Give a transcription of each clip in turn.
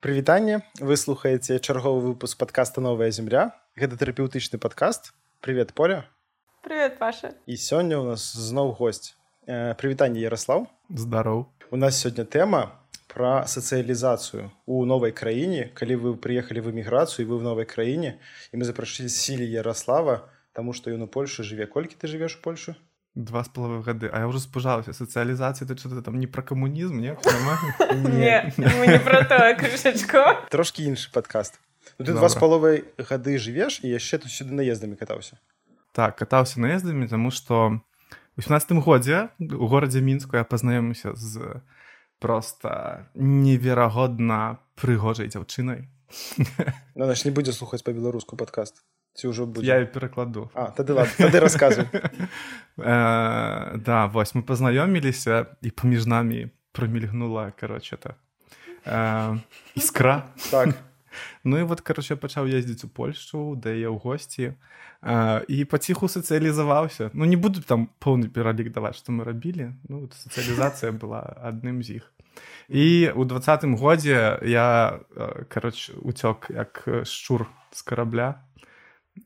Прывітанне вы слухаеце чарговы выпуск подкаста новая земля гэта тэрапеўтычны падкаст привет поля. Привет паша. І сёння у нас зноў гость э, прывітанне Ярослав здароў. У нас сёння тэма про сацыялізацыю у новай краіне. Калі вы прыехалі в эміграцыю вы в новай краіне і мы запрашылі сілі Ярослава тому что ён у Польшы жыве. Колькі ты жывеш у Польшу два з паловы гады а я ўжо спужаўся сацыялізацыя ты что-то там не пра камунізм не трошки іншы падкаст ну, ты два з паловай гады жывеш і яшчэ тут сюды наездамі катаўся так катаўся наездамі тому что у 18 годзе у горадзе мінску я пазнаёмся з просто неверагодна прыгожай дзяўчынай ну, не будзе слухаць па-беларуску падкаст ці ўжо будзе я перакладу а тады ладно, тады расказвай э, да вось мы пазнаёміліся і паміж намі прамільгнула кароче то э, іскра так. Ну і вот кароче пачаў ездзіць у польшу да яе ў госці э, і паціху сацыялізаваўся ну не буду там поўны пералік даваць што мы рабілі ну сацыялізацыя была адным з іх і у двадцатым годзе я кароч уцёк як шчур з карабля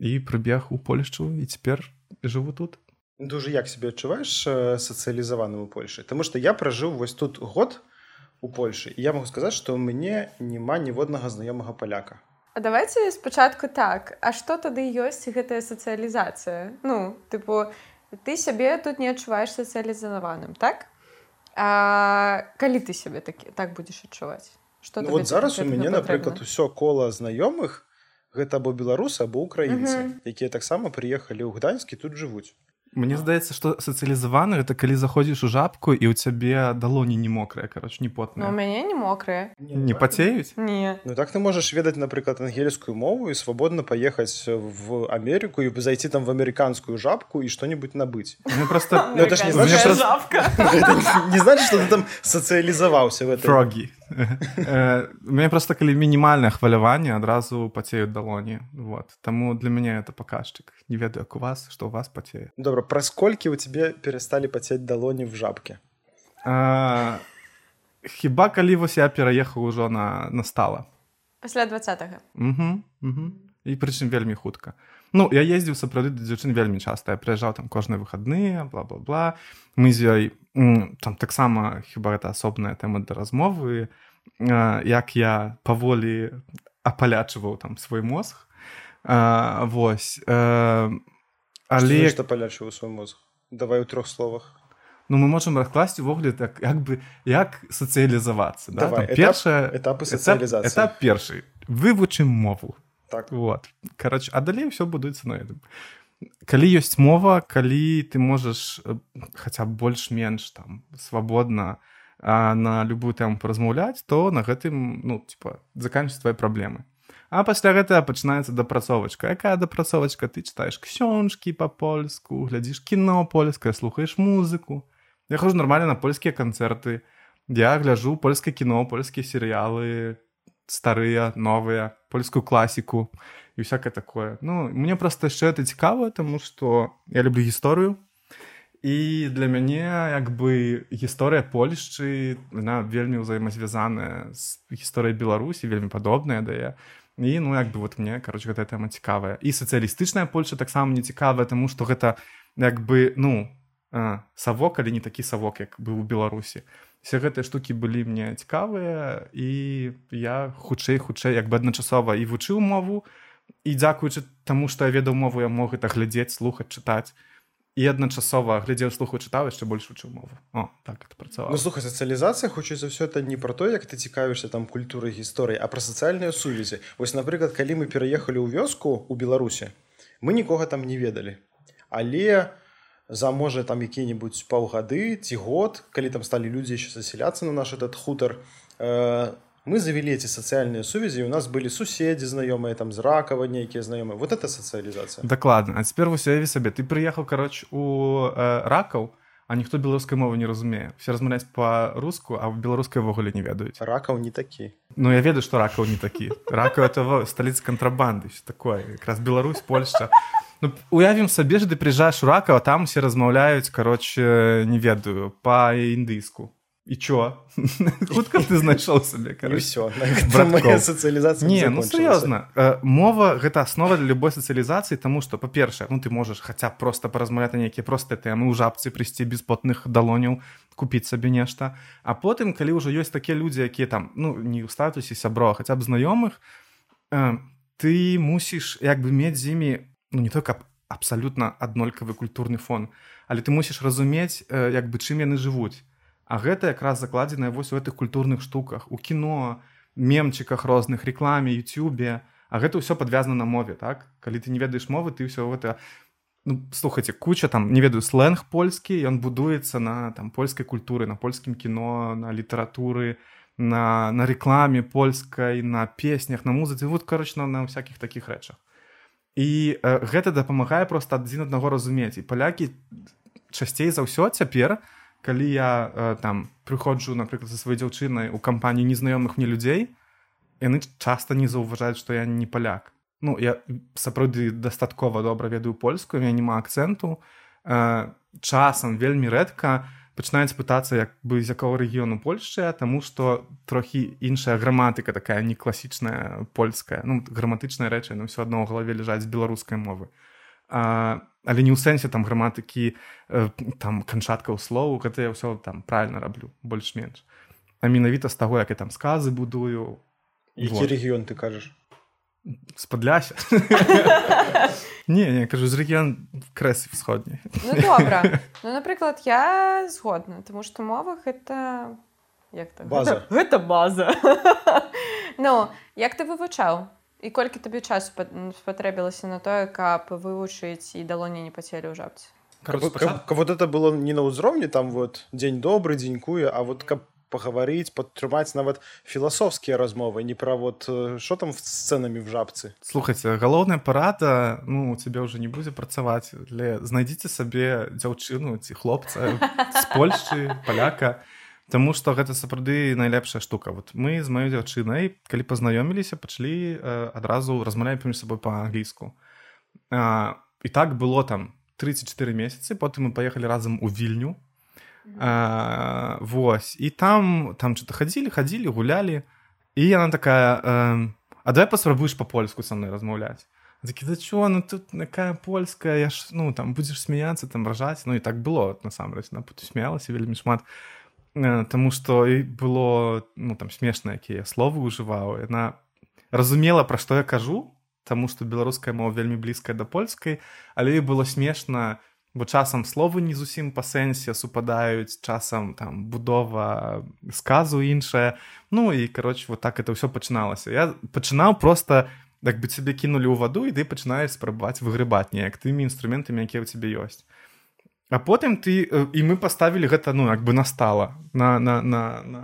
і прыбег у польшчу і цяпер жыву тут. Дужа як себе адчуваеш сацыялізаваным у польльшы Таму што я пражыў вось тут год у польльшы я могу сказаць што мне няма ніводнага знаёмага паляка А давайте спачатку так. А што тады ёсць гэтая сацыялізацыя Ну тыпу ты сябе тут не адчуваеш сацыялізаваным так? А, калі ты сябе такі так будзеш адчуваць что ну, вот зараз у мяне напрыклад усё кола знаёмых гэта або беларусы або украінцы uh -huh. якія таксама прыехалі ў гданьскі тут жывуць. Мне здаецца што сацыялізаваны это калі заходзіш у жабку і ў цябе далоні не мокрая кароч не пот у мяне не мокрая не пацеюць? Не. Ну так ты можаш ведаць напрыклад ангельскую мову і свабодна паехаць в Амерыку і зайти там в амерыканскую жабку і что-нибудь набыць. Просто ну, не значит что ты там сацыялізаваўся в фрогі у мяне просто калі мінімальнае хваляванне адразу пацеюць далоні вот. Таму для мяне это паказчык не ведаю як у вас што у вас пацее добра праз колькі у цябе перасталі пацець далоні в жабке? А, хіба калі вось я пераехаў ужо на настала пасля два і прычым вельмі хутка Ну я ездзіў сапраўды да дзяўчын вельмі часта я прыязджаў там кожныя выхадныя бла-бла-бла. Мы з ёй там таксама хіба гэта асобная тэма да размовы як я паволі апалячваў там свой мозг. А, вось а, але што палячваў свой мозг? Давай у трох словах. Ну мы можемм раскласці увогуле так як бы як сацыялізавацца да? першая этапы сацыялізацыі этап першы вывучым мову. Так. Вот карач а далей все будуецца на этом калі ёсць мова калі ты можаш хаця б больш-менш там свабодна на любую тэму паразмаўляць то на гэтым ну типа заканчиваць твои праблемы А пасля гэтага пачынаецца дапрацовачка якая дапрацовачка ты чытаеш ксёнчкі па-польску глядзіш кіно польскае слухаеш музыку. Я хожу нормально на польскія канцэрты я гляжу польскае кіно польскія серыялы старыя новыя польскую класіку і всякое такое. Ну мне просто яшчэ это цікава тому что я люблю гісторыю. І для мяне як бы гісторыя польшчы на вельмі ўзаемазвязаная з гісторыяй беларусі вельмі падобная да я і ну як бы вот мне короче гэтая тэма цікавая. І сацыялістычная польша таксама не цікавая тому что гэта як бы ну савок але не такі савок як быў у беларусі. Все гэтыя штукі былі мне цікавыя і я хутчэй хутчэй як бы адначасова і вучыў мову і дзякуючы таму што я ведаў мову я мог гэта глядзець слухаць чытаць. І адначасова глядзеў слуху чытаў яшчэ больш вучыў мову. О, так это працавала. Ну, слухай сацыялізацыя хутчэй за ўсё это не про то як ты цікавішся там культуры гісторыі а пра сацыяльныя сувязі. Вось напрыклад калі мы пераехалі ў вёску у беларусі мы нікога там не ведалі. Але за можа там які-небудзь паўгады ці год калі там сталі людзі яшчэ засяляцца на наш этот хутар э, мы завялі эти сацыяльныя сувязі у нас былі суседзі знаёмыя там з ракава нейкія знаёмыя. Вот это сацыялізацыя. Дакладна. А цяпер усяві сабе ты прыехаў кароч у э, ракаў а ніхто беларускай мовы не разумее. Все размаўляць па-руску а в беларускай ввогуле не ведаюць. Ракаў не такі. Ну я ведаю што ракаў не такі. Рака этого сталіцы кантрабанды такое. Якраз Беларусь Польша Ну, уявім сабе ж ты прыязджаеш у ракава там усе размаўляюць кароче не ведаю па індыйску і чё? Хутка ты знайшоў сабе сацыялізацыя Не, ну сур'ёзна Э, мова гэта аснова для любой сацыялізацыі тому што па-першае ну ты можаш хаця просто паразмаўляць на нейкія простыя тэмы ў жабцы прыйсці без потных далоняў купіць сабе нешта а потым калі ўжо ёсць такія людзі якія там ну не ў статусе сябро хаця б знаёмых э, ты мусіш як бы мець з імі ну не то каб абсалютна аднолькавы культурны фон але ты мусіш разумець э, як бы чым яны жывуць. А гэта якраз закладзеная вось у гэтых культурных штуках у кіно мемчыках розных рекламе Ютубе А гэта ўсё падвязана на мове так? Калі ты не ведаеш мовы ты ўсё гэта ну, слухайте куча там не ведаю сленг польскі ён будуецца на там польскай культуры на польскім кіно на літаратуры на на рекламе польскай на песнях на музыцы. Вот карочна на всякихх таких рэчах і э, гэта дапамагае просто адзін аднаго разумець. І палякі часцей за ўсё цяпер калі я э, там прыходжу напрыклад за сваёй дзяўчынай у кампанію незнаёмых мне людзей яны часта не заўважаюць што я не паляк. Ну я сапраўды дастаткова добра ведаю польскую я няма акцэнту. Э, часам вельмі рэдка пачынаюць пытацца як бы з якого рэгіёну польшчы таму што трохі іншая граматыка такая не класічная польская. Ну граматычныя рэчы на ўсё адно ў галаве ляжаць беларускай мовы. А, але не ў сэнсе там граматыкі э, там канчаткаў слоў гэта я ўсё там правильно раблю больш-менш. А менавіта з таго як я там сказы будую. Які Вот. рэгіён ты кажаш спадляся не не кажу з рэгіён крэсы всходні. Ну добра Ну напрыклад я згодна тому што мова гэта як так База. гэта, гэта база. Ну як ты вывучаў і колькі табе часу спатрэбілася на тое каб вывучыць і далоні не пацелі ў жабцы Каб, каб, каб вот это было не на ўзроўні там вот дзень добры дзенькуе а вот каб пагаварыць падтрымаць нават філасофскія размовы не пра вот э, що там з сцэнамі в жабцы. Слухайце галоўная парада ну у цябе ўжо не будзе працаваць для знайдзіце сабе дзяўчыну ці хлопца з польшчы паляка Таму што гэта сапраўды найлепшая штука. Вот мы з маёй дзяўчынай калі пазнаёміліся пачалі э, адразу размаўляем паміж сабой па-англійску і так было там 34 месяцы потым мы паехалі разам у вільню а, Вось і там там что-то хадзілі хадзілі гулялі і яна такая э, а давай паспрабуеш па-польску са мной размаўляць такі да чё ну тут якая польская я ж ну там будзеш смяяцца там ражаць ну і так было насамрэч на смялася вельмі шмат э, Таму што і было ну там смешна якія словы ўжываў яна разумела пра што я кажу Таму што беларуская мова вельмі блізкая да польскай але было смешна бо часам словы не зусім па сэнсе супадаюць часам там будова сказу іншая. Ну і кароче вот так это ўсё пачыналася. Я пачынаў просто як бы цябе кінулі ў ваду і ты пачынаеш спрабаваць выгрыбаць неяк тымі інструментамі якія ў цябе ёсць. А потым ты э, і мы паставілі гэта ну як бы настала на на на, на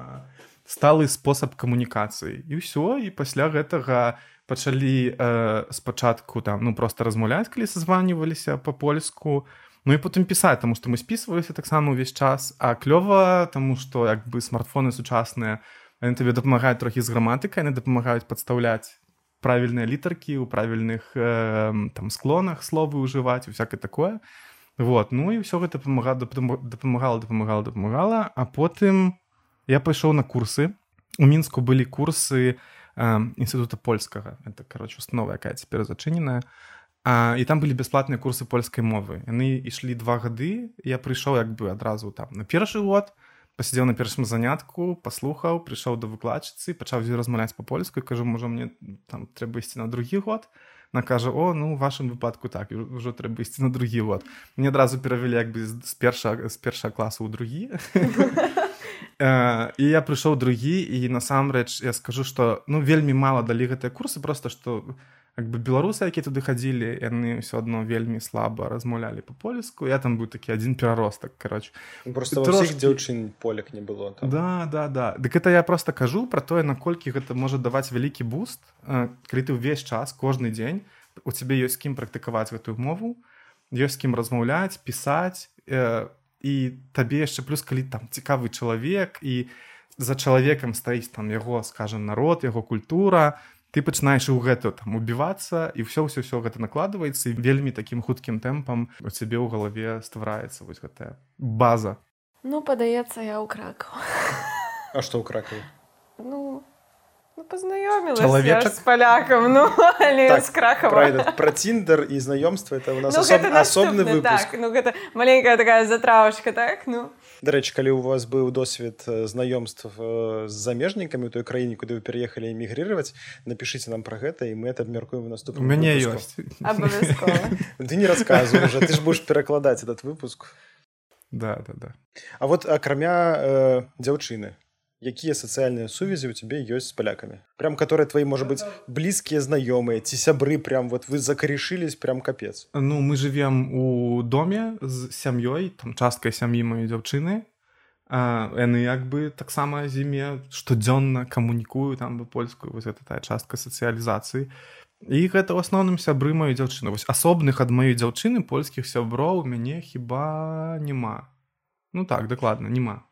сталы спосаб камунікацыі. І ўсё і пасля гэтага пачалі э, спачатку там ну просто размаўляць калі созваніваліся по-польску Ну і потым пісаць таму што мы спісваліся таксама ўвесь час. А клёва таму што як бы смартфоны сучасныя яны табе дапамагаюць трохі з граматыкай яны дапамагаюць падстаўляць правільныя літаркі ў правільных э, там склонах словы ўжываць усякае такое. Вот ну і ўсё гэта дапамагала дапамагала дапамагала дапамагала. А потым я пайшоў на курсы. У мінску былі курсы э, інстытута польскага. Это кароче установа якая цяпер зачыненая. А, і там былі бясплатныя курсы польскай мовы. Яны ішлі два гады я прыйшоў як бы адразу там на першы год пасядзеў на першым занятку паслухаў прыйшоў да выкладчыцы пачаў з размаўляць па-польску кажу можа мне там трэба ісці на другі год? На кажа о ну у вашым выпадку так ўжо трэба ісці на другі год мне адразу перавялі як бы з першага з першага класу ў другі. Э, і я прыйшоў другі і насамрэч я скажу што ну вельмі мала далі гэтыя курсы просто што як бы беларусы якія туды хадзілі яны ўсё адно вельмі слаба размаўлялі па-польску я там быў такі адзін пераростак кароч просто Трошкі- дзяўчын поляк не было там. да да да дык это я просто кажу про тое наколькі гэта можа даваць вялікі буст э, калі ты ўвесь час кожны дзень у цябе ёсць кім практыкаваць гэтую мову ёсць кім размаўляць пісаць э, і табе яшчэ плюс калі там цікавы чалавек і за чалавекам стаіць там яго скажем народ яго культура ты пачынаеш у гэту там убівацца і ўсё ўсё ўсё гэта накладваецца і вельмі такім хуткім тэмпам у цябе ў галаве ствараецца вось гэтая база. Ну падаецца я ў кракаў А што ў кракаве ну пазнаёмілася Чалавечак? з палякам ну але Так, з крахава Про, Тиндер и знакомство это у нас ну, особ... наступны, выпуск. так, ну гэта маленькая такая затравочка так ну. До речі, калі у вас быў досвед э, знаёмств э, з замежнікамі у той краіне, куды вы пераехалі эмігрировать, напишите нам про гэта і мы это абмяркуем в У мяне ёсць Ты не рассказывай уже, ты ж будешь перакладаць этот выпуск. да да да. А вот акрамя э, дзяўчыны, якія сацыяльныя сувязі у цябе ёсць з палякамі? Прям которые твои, может быть, блізкія знаёмыя ці сябры прям вот вы закарешились прям капец. Ну, мы живем у доме з сям'ёй, там часткай сям'і маёй дзяўчыны. Яны як бы таксама зіме штодзённа камунікую там бы польскую вось гэта тая частка сацыялізацыі. І гэта ў асноўным сябры маёй дзяўчыны. Вось асобных ад маёй дзяўчыны польскіх сяброў у мяне хіба няма. Ну так, дакладна, няма.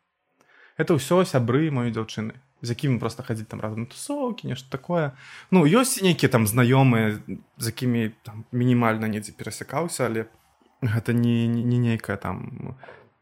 Это ўсё сябры маёй дзяўчыны з якімі просто хадзіць там разам на тусоўкі нешта такое. Ну ёсць нейкія там знаёмыя з якімі там мінімальна недзе перасякаўся але гэта не не, не нейкае там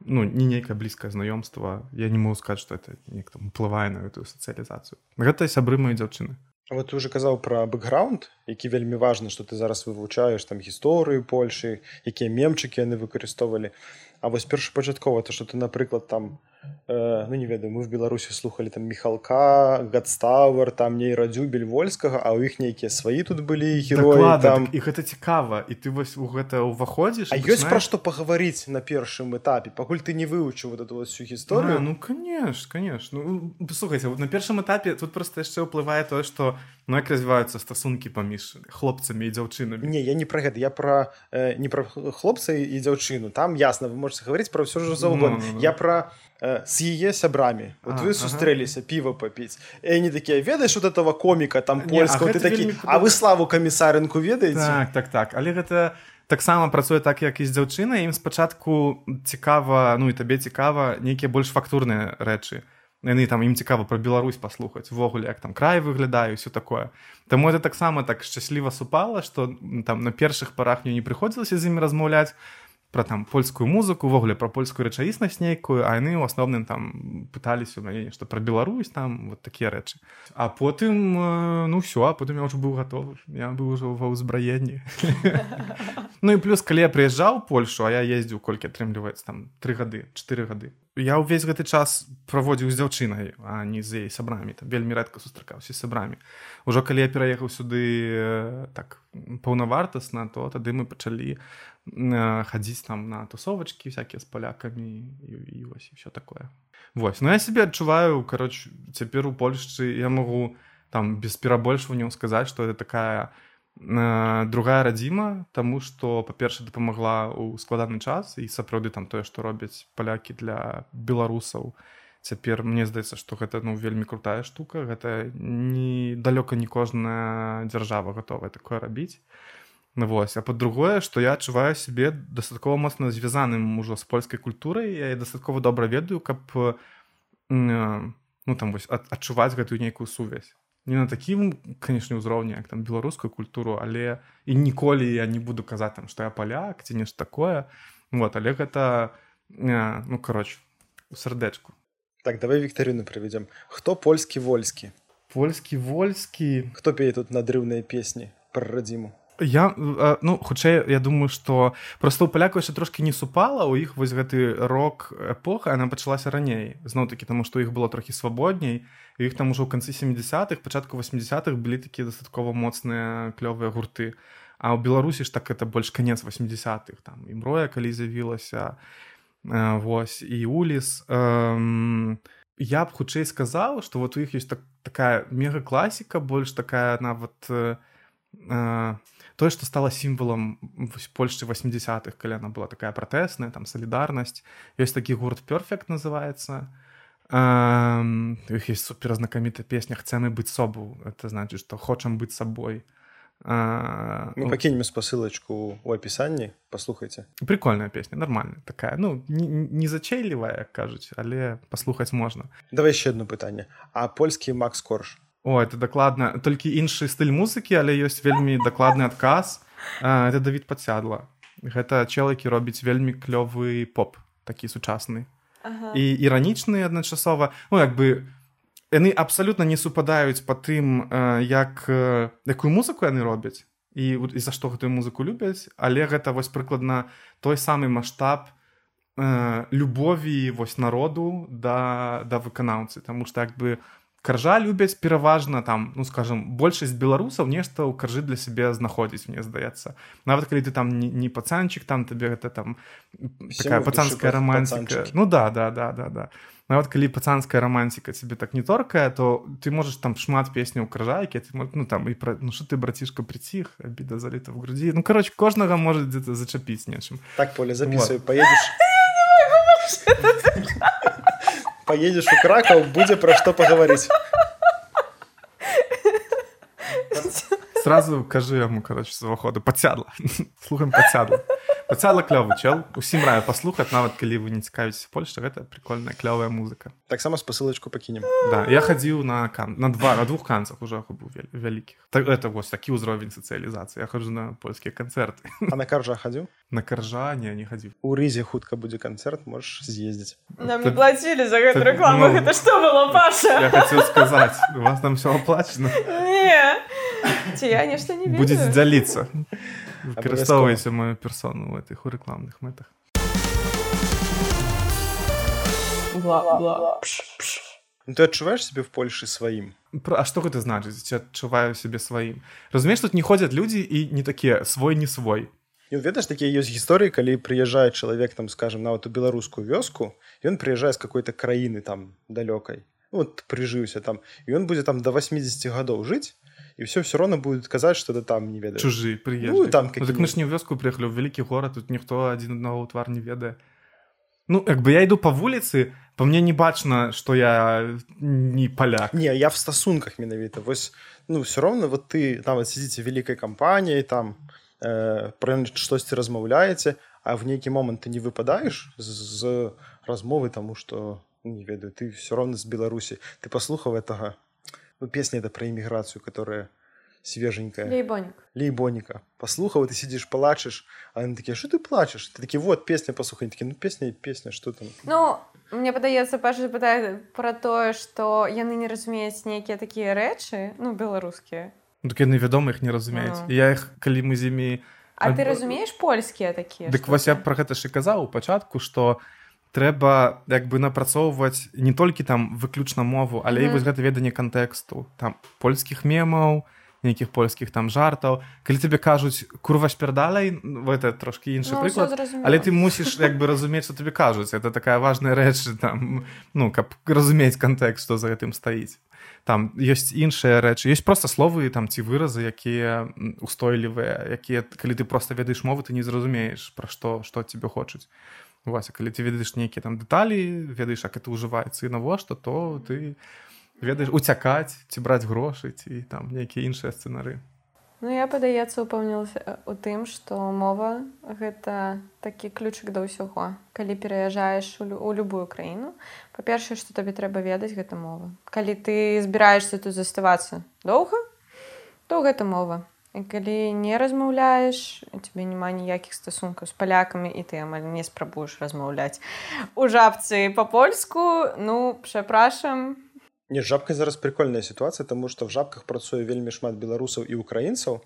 ну не нейкае блізкае знаёмства я не могу сказаць что это неяк там уплывае на гэтую сацыялізацыю гэта сябры маёй дзяўчыны Вот ты уже казаў пра бэкграунд, які вельмі важна, што ты зараз вывучаеш там гісторыю Польшы, якія мемчыкі яны выкарыстоўвалі. А вось першапачаткова то, што ты, напрыклад, там э, ну не ведаю, мы в Беларусі слухали там міхалка, гадстауэр, там нейрадзюбель вольскага, а ў іх нейкія свае тут былі героі Дакладна, там. так, і гэта цікава і ты вось у гэта ўваходзіш А ёсць пра што пагаварыць на першым этапе, пакуль ты не вывучыў вот эту вот всю гісторыю. А, ну конечно конечно ну, слухайте вот на першым этапе тут просто яшчэ ўплывае тое что ну як развіваюцца стасункі паміж хлопцамі і дзяўчынамі Не, я не про гэта, я про э, не про хлопца і дзяўчыну. Там ясна, вы можете гаварыць про ўсё ж заўгодна. Ну, ну, ну. Я про э, з яе сябрамі. Вот А, вы ага. сустрэліся піва папіць. І они такія ведаеш вот этого коміка там польского ты такі, а вы славу камісарынку ведаеце? так так так але гэта таксама працуе так як і з дзяўчынай ім спачатку цікава ну і табе цікава нейкія больш фактурныя рэчы яны там ім цікава пра Беларусь паслухаць увогуле як там край выглядаю все такое Таму это таксама так шчасліва супала што там на першых парах мне не прыходзілася з імі размаўляць про там польскую музыку увогуле про польскую рэчаіснасць нейкую а яны ў асноўным там пыталіся у мяне нешта пра Беларусь там вот такія рэчы. А потым э, ну все а потым я ўжо быў гатовы я быў ужо ва ўзбраенні. Ну і плюс калі я прыязджаў у Польшу а я ездзіў колькі атрымліваецца там тры гады чатыры гады я ўвесь гэты час праводзіў з дзяўчынай а не з яе сябрамі там вельмі рэдка сустракаўся з сябрамі. Ужо калі я пераехаў сюды э, так паўнавартасна то тады мы пачалі э, хадзіць там на тусовачкі всякие з палякамі і, і вось і все такое. Вось. Ну я себе адчуваю кароч цяпер у Польшчы я магу там без перабольшванняў сказаць что это такая э, другая радзіма тому что па-перша дапамагла ў складаны час і сапраўды там тое што робяць палякі для беларусаў цяпер мне здаецца што гэта ну вельмі крутая штука гэта не далёка не кожная дзяржава готовая такое рабіць Ну, вось а по-другое што я адчуваю сябе дастаткова моцна звязаным ужо з польскай культурай я дастаткова добра ведаю каб э, ну там вось ад, адчуваць гэтую нейкую сувязь не на такім канешне ўзроўні як там беларускую культуру але і ніколі я не буду казаць там што я паляк ці нешта такое вот але гэта э, ну кароч у сардэчку Так, давай Вікторыну правядзем. Хто польскі вольскі? польскі вольскі Хто пее тут надрыўныя песні пра радзіму? Я ну хутчэй я думаю что просто у палякаў яшчэ трошки не супала у іх вось гэты рок эпоха она пачалася раней зноў таки тому что іх было трохі свабодней іх там ужо ў канцы 70-х пачатку 80-х былі такія дастаткова моцныя клёвыя гурты. А ў беларусі ж так это больш канец 80-х там імроя калі з'явілася вось і уліс. Эм, я б хутчэй сказаў что вот у іх ёсць так, такая мега класіка больш такая нават э, тое што стала сімвалам польшчы 80-х калі она была такая пратэсная там салідарнасць ёсць такі гурт перфект называется у іх есть суперзнакаміта песня chcemy быць собу это значит что хочам быць сабой А, Мы ну, пакінем спасылачку ў апісанні, паслухайце. прикольная песня нормальная такая ну не, зачэйлівая як кажуць але паслухаць можна Давай яшчэ одно пытанне. А польскі Макс Корж? О это дакладна толькі іншы стыль музыкі але ёсць вельмі дакладны адказ. Это Давід пацядла гэта чел які робіць вельмі клёвы поп такі сучасны. Ага. і іранічныя адначасова. Ну як бы яны абсалютна не супадаюць па тым як якую музыку яны робяць і, і за што гэтую музыку любяць. Але гэта вось прыкладна той самы маштаб любові вось народу да да выканаўцы. Таму што як бы каржа любяць пераважна там ну скажем большасць беларусаў нешта ў каржы для сябе знаходзіць мне здаецца нават калі ты там не, не пацанчык там табе гэта там такая пацанская романтика. ну да да да да да. Нават калі пацанская романтика тебе так не торкая то ты можешь там шмат песняў кражайкі ты ну там і пра ну что ты брацішка приціх обіда заліта в грудзі ну короче кожнага может где-то зачапіць нечым так поле записывай вот. поедешь поедешь у кракаў будзе пра што паговорыць сразу кажы яму короче з уваходу пацядла слухаем пацядла пацяла клёвы чел. Усім раю паслухаць нават калі вы не цікавіце Польша гэта прикольная клёвая музыка. Таксама спасылочку пакінем да я хадзіў на кан на два на двух канцах уже быў вялікіх так это вось такі ўзровень сацыялізацыі я хожу на польскія канцэрты а на каржа хадзіў на каржане не хадзіў у рызе хутка будзе канцэрт можешь з'ездзіць нам не плацілі за гэту рекламу гэта што было паша? Я хацеў сказаць у вас там все оплачено. Не ці я нешта не будзе дзяліцца выкарыстоўвайце мою персону в этих у рэкламных мэтах. Ну, ты адчуваеш себе в Польшы сваім А што гэта значыць ці адчуваю сябе сваім разумееш тут не ходзяць людзі і не такія свой не свой ведаеш такія ёсць гісторыі калі прыязджае чалавек там скажем нават у беларускую вёску ён прыязджае з какой-то краіны там далёкай ну, вот прыжыўся там і ён будзе там до 80 гадоў жыць і все все равно будет казаць что ты там не ведаешь. Чужы приезжай ну, там ну, так мы ж не ў вёску приехали ў вялікі горад тут ніхто адзін аднаго твар не ведае ну як бы я іду по вуліцы по мне не бачна что я не поляк. Не я в стасунках менавіта вось ну все равно вот ты нават сидзіце вялікай кампаніяй там э, про штосьці размаўляеце а в нейкі момант ты не выпадаеш з, з размовы тому что не ведаю ты все равно з беларусі ты паслухаў этого ну, песня это про иммиграцию, которая свеженькая. Лейбоник. Лейбоника. Послухал, ты сидишь, плачешь, а они такие, что ты плачешь? Ты такие, вот, песня, послухай. Они такие, ну, песня и песня, что там? Ну, мне падаецца паша пытае пра тое што яны не разумеюць нейкія такія рэчы ну беларускія ну, так яны вядома іх не разумеюць ну. я іх калі мы з імі А ты разумееш польскія такія дык вось я пра гэта ж і казаў у пачатку што трэба як бы напрацоўваць не толькі там выключна мову але mm -hmm. і вось гэта веданне кантэксту. Там польскіх мемаў нейкіх польскіх там жартаў. Калі тебе кажуць курва шпердалей это трошки іншы ну, прыклад. але ты мусіш як бы разумець что тебе кажуць. Это такая важная рэч там ну каб разумець кантэкст што за гэтым стаіць. Там ёсць іншыя рэчы. Ёсць просто словы там ці выразы якія устойлівыя якія калі ты просто ведаеш мовы ты не зразумееш пра што што тебе хочуць Вася калі ты ведаеш нейкія там дэталі ведаеш як это ўжываецца і навошта то ты ведаеш уцякаць ці браць грошы ці там нейкія іншыя сцэнары. Ну я падаецца упэўнілася у тым што мова гэта такі ключык да ўсяго. Калі пераязджаеш у любую краіну па-першае што табе трэба ведаць гэта мова. Калі ты збіраешься тут заставацца доўга то гэта мова калі не размаўляеш, тебе няма ніякіх стасункаў з палякамі і ты амаль не спрабуеш размаўляць у жабцы па-польску, ну прапрашам. Не жабкай зараз прикольная сітуацыя, таму што в жабках працуе вельмі шмат беларусаў і украінцаў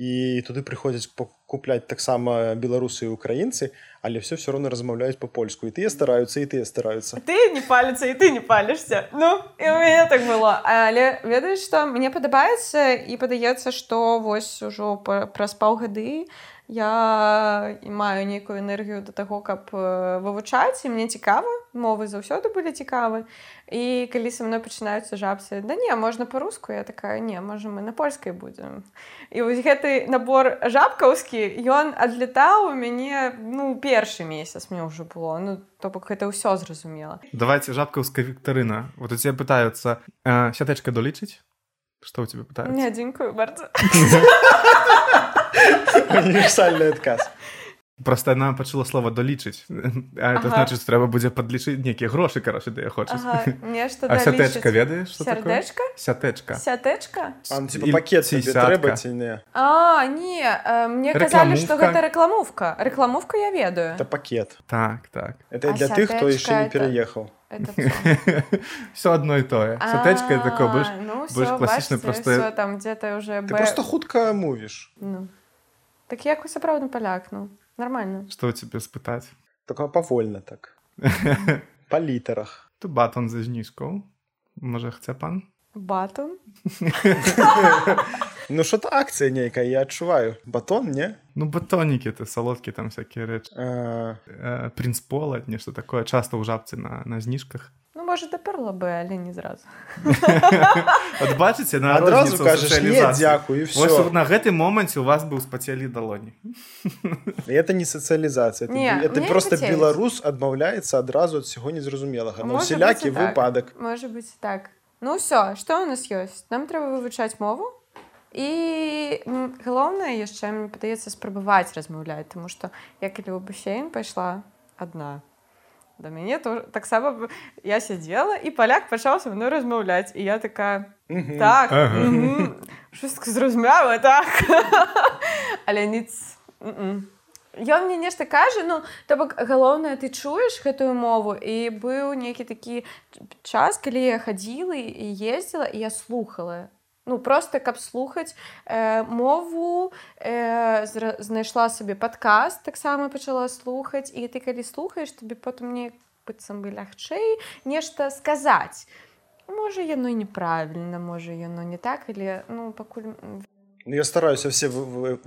і туды прыходзяць купляць таксама беларусы і украінцы, але все все роўно размаўляюць па-польску і тыя стараюцца і тыя стараюцца. Ты не паліцца і ты не палішся. Ну і у мяне так было. Але ведаеш, што мне падабаецца і падаецца, што вось ужо праз паўгады, я маю нейкую энергію да таго каб вывучаць і мне цікава мовы заўсёды былі цікавы. І калі са мной пачынаюцца жабцы да не можна па-руску? Я такая не можа мы на польскай будзем і вось гэты набор жабкаўскі ён адлетаў у мяне ну першы месяц мне ўжо было. Ну то бок гэта ўсё зразумела. Давайте жабкаўская віктарына вот у тебя пытаются э, сятачка долічыць? Что у тебя пытаюцца? Не дзякую bardzo Універсальны адказ. просто яна пачула слова долічыць А это Ага. значыць трэба будзе падлічыць нейкія грошы кароче да я хочаш Ага, нешта А сятэчка ведаеш? Сярдэчка? сятэчка Сятэчка? А, ну, пакет трэба ці не А, не, э, мне казалі, што гэта рэкламовка. Рэкламовка я ведаю. это пакет так так это А для тых хто яшчэ не пераехаў все одно і тое сятэчка это такое больш больш класічна просто- там где-то уже ты просто хутка мовіш Ну. Так як сапраўдны паляк, ну, нормально. што ў цябе спытаць только павольна так. Па літарах tu батон за зніжку можа хце пан? Батон? Ну что-то акцыя нейкая я адчуваю батон не? Ну батонікі ты салодкі там всякія рэчы а, э, прынц пола нешта такое. Часто ў жабцы на на зніжках можа, дапёрла бы, але не зразу. от бачыце на адразу кажаш дзякую все на гэтым моманце у вас быў спацелі далоні это не сацыялізацыя мне просто беларус адмаўляецца адразу ад усяго незразумелага ну Можа усялякі так. выпадак Можа быць і так. Ну ўсё, што ў нас ёсць? Нам трэба вывучаць мову. І галоўнае яшчэ мне падаецца спрабаваць размаўляць, тому што я калі ў басейн пайшла адна. Да мяне то таксама я сядзела і паляк пачаў са мной размаўляць і я такая так щось зразумела так? Але ніц. Ён мне нешта кажа ну то бок галоўнае ты чуеш гэтую мову? І быў нейкі такі час калі я хадзіла і ездзіла і я слухала ну просто каб слухаць э, мову э, зра- знайшла сабе падкаст таксама пачала слухаць і ты калі слухаеш табе потым мне быццам бы лягчэй нешта сказаць можа яно неправільна можа яно не так але ну пакуль Ну, я стараюся все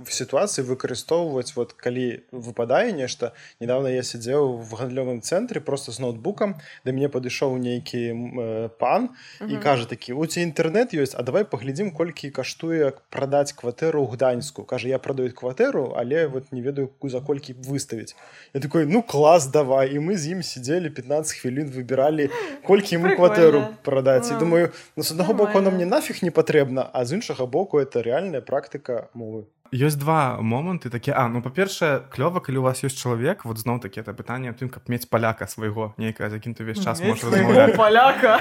сітуацыі выкарыстоўваць вот калі выпадае нешта недавно я сядзеў в гандлёвым цэнтры просто з ноутбукам да мяне падышоў нейкі э, пан і Мгм. кажа такі у ці інтэрнет ёсць А давай паглядзім колькі каштуе прадаць кватэру ў гданьску кажа я прадаю кватэру але вот не ведаю ку- за колькі выставіць я такой ну клас давай і мы з ім сидзелі 15 хвілін выбіралі колькі ему Прикольно. кватэру прадаць і думаю ну з аднаго боку нам нормально. не нафіг не патрэбна а з іншага боку это реальная практыка мовы. Ёсць два моманты такі А ну па-першае клёва калі у вас ёсць чалавек вот зноў такі это пытанне тым каб мець паляка свайго нейкае з якім ты ўвесь час размаўляць. паляка.